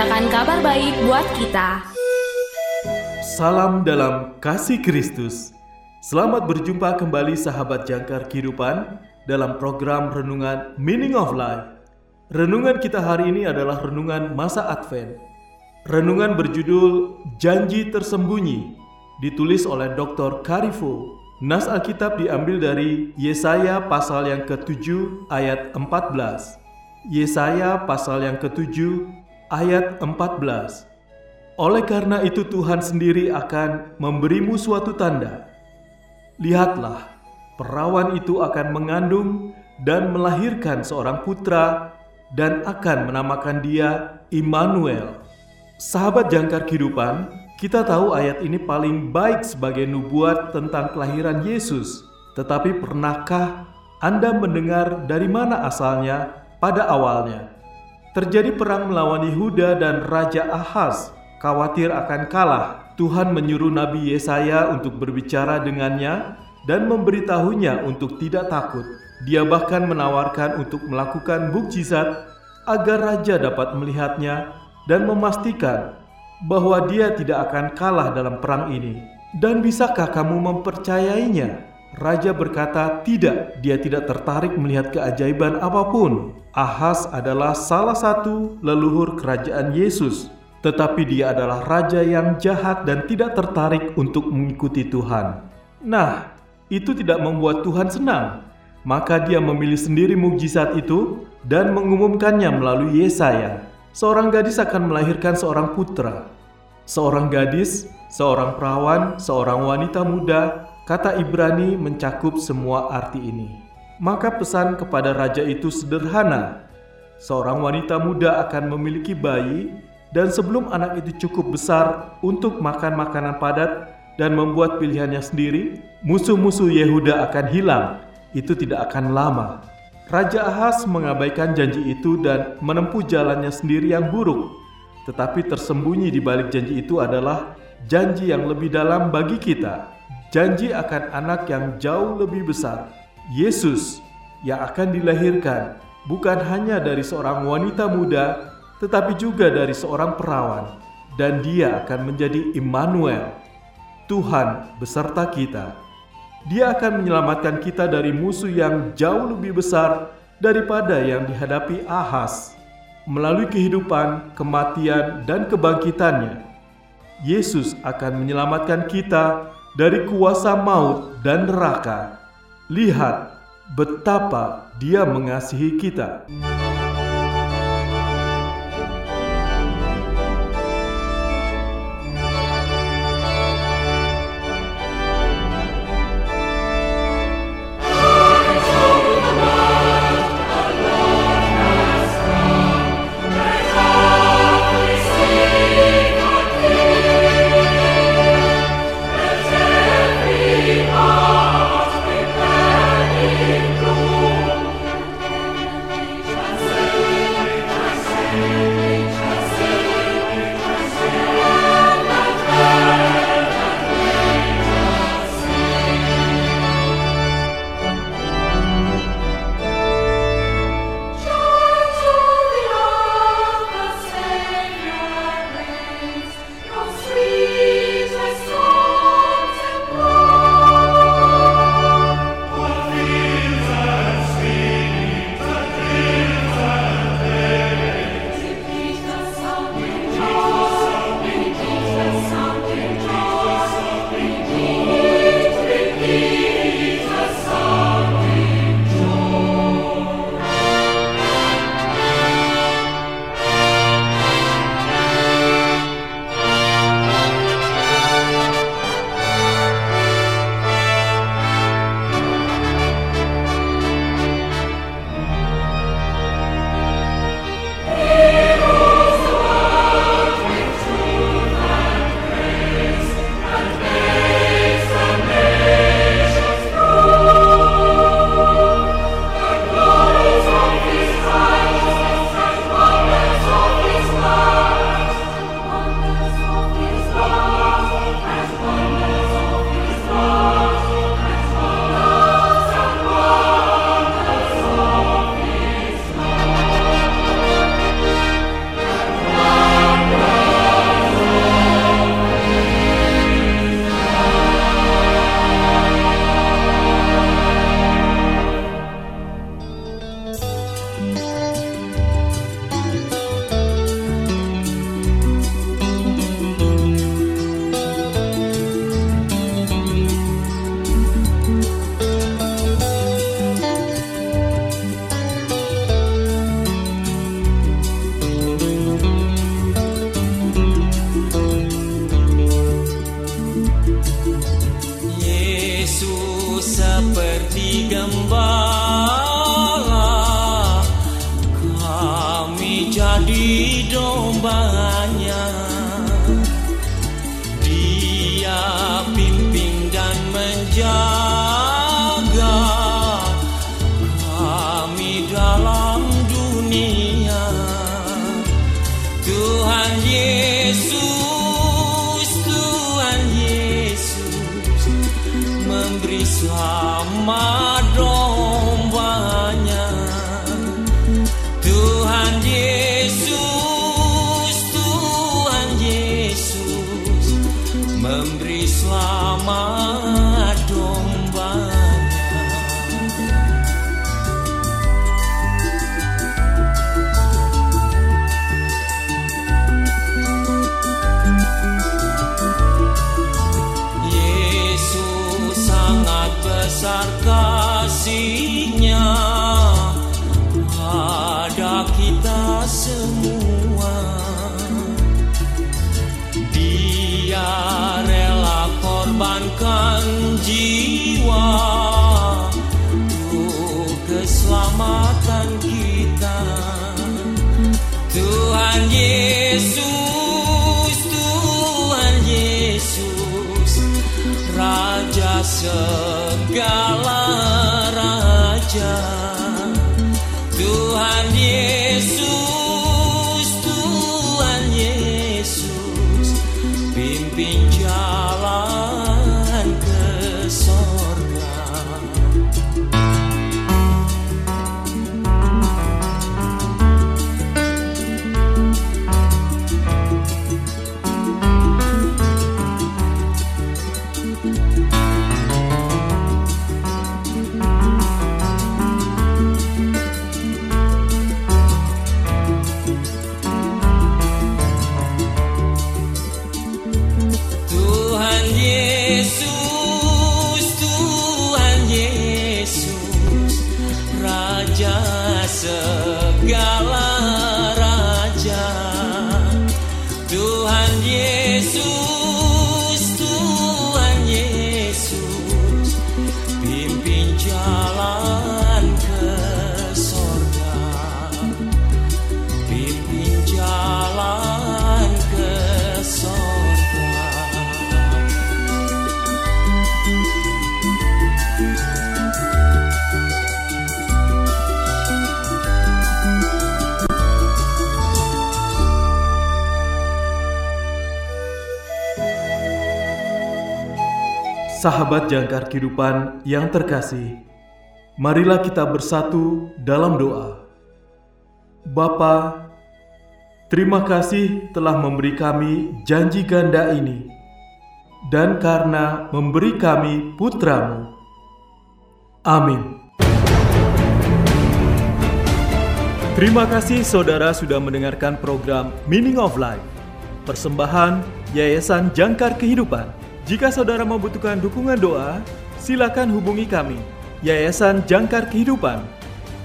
Memberitakan kabar baik buat kita Salam dalam kasih Kristus. Selamat berjumpa kembali sahabat jangkar kehidupan dalam program renungan Meaning of Life. Renungan kita hari ini adalah renungan masa Advent. Renungan berjudul Janji Tersembunyi, ditulis oleh Dr. Karifo. Nas Alkitab diambil dari Yesaya pasal yang ke-7 ayat 14. Yesaya pasal yang ke-7 ayat 14. Oleh karena itu Tuhan sendiri akan memberimu suatu tanda. Lihatlah, perawan itu akan mengandung dan melahirkan seorang putra dan akan menamakan dia Immanuel. Sahabat jangkar kehidupan, kita tahu ayat ini paling baik sebagai nubuat tentang kelahiran Yesus. Tetapi pernahkah Anda mendengar dari mana asalnya pada awalnya? Terjadi perang melawan Yehuda dan Raja Ahaz khawatir akan kalah, Tuhan menyuruh Nabi Yesaya untuk berbicara dengannya dan memberitahunya untuk tidak takut. Dia bahkan menawarkan untuk melakukan mukjizat agar raja dapat melihatnya dan memastikan bahwa dia tidak akan kalah dalam perang ini. Dan bisakah kamu mempercayainya? Raja berkata, "Tidak, dia tidak tertarik melihat keajaiban apa pun." Ahaz adalah salah satu leluhur kerajaan Yesus tetapi dia adalah raja yang jahat dan tidak tertarik untuk mengikuti Tuhan. Nah, itu tidak membuat Tuhan senang. Maka dia memilih sendiri mukjizat itu dan mengumumkannya melalui Yesaya. Seorang gadis akan melahirkan seorang putra. Seorang gadis, seorang perawan, seorang wanita muda, kata Ibrani mencakup semua arti ini. Maka pesan kepada raja itu sederhana. Seorang wanita muda akan memiliki bayi dan sebelum anak itu cukup besar untuk makan makanan padat dan membuat pilihannya sendiri, musuh-musuh Yehuda akan hilang. Itu tidak akan lama. Raja Ahaz mengabaikan janji itu dan menempuh jalannya sendiri yang buruk. Tetapi tersembunyi di balik janji itu adalah janji yang lebih dalam bagi kita. Janji akan anak yang jauh lebih besar, Yesus, yang akan dilahirkan bukan hanya dari seorang wanita muda, tetapi juga dari seorang perawan, dan dia akan menjadi Immanuel, Tuhan beserta kita. Dia akan menyelamatkan kita dari musuh yang jauh lebih besar daripada yang dihadapi Ahaz. Melalui kehidupan, kematian, dan kebangkitannya, Yesus akan menyelamatkan kita dari kuasa maut dan neraka. Lihat betapa Dia mengasihi kita. The gambar selamat dombanya. Yesus sangat besar kasihnya kita. Tuhan Yesus, Tuhan Yesus Raja segala raja. Tuhan Yesus, Raja Sahabat jangkar kehidupan yang terkasih, marilah kita bersatu dalam doa. Bapa, terima kasih telah memberi kami janji ganda ini, dan karena memberi kami putramu. Amin. Terima kasih saudara sudah mendengarkan program Meaning of Life. Persembahan Yayasan Jangkar Kehidupan. Jika saudara membutuhkan dukungan doa, silakan hubungi kami, Yayasan Jangkar Kehidupan,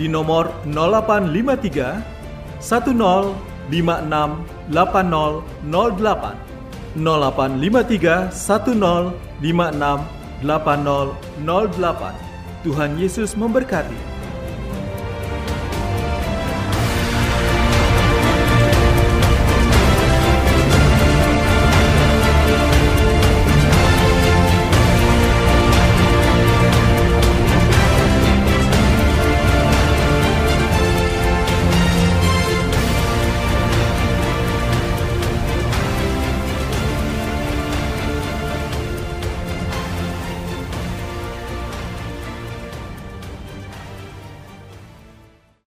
di nomor 0853 1056 8008 0853 1056 8008 Tuhan Yesus memberkati.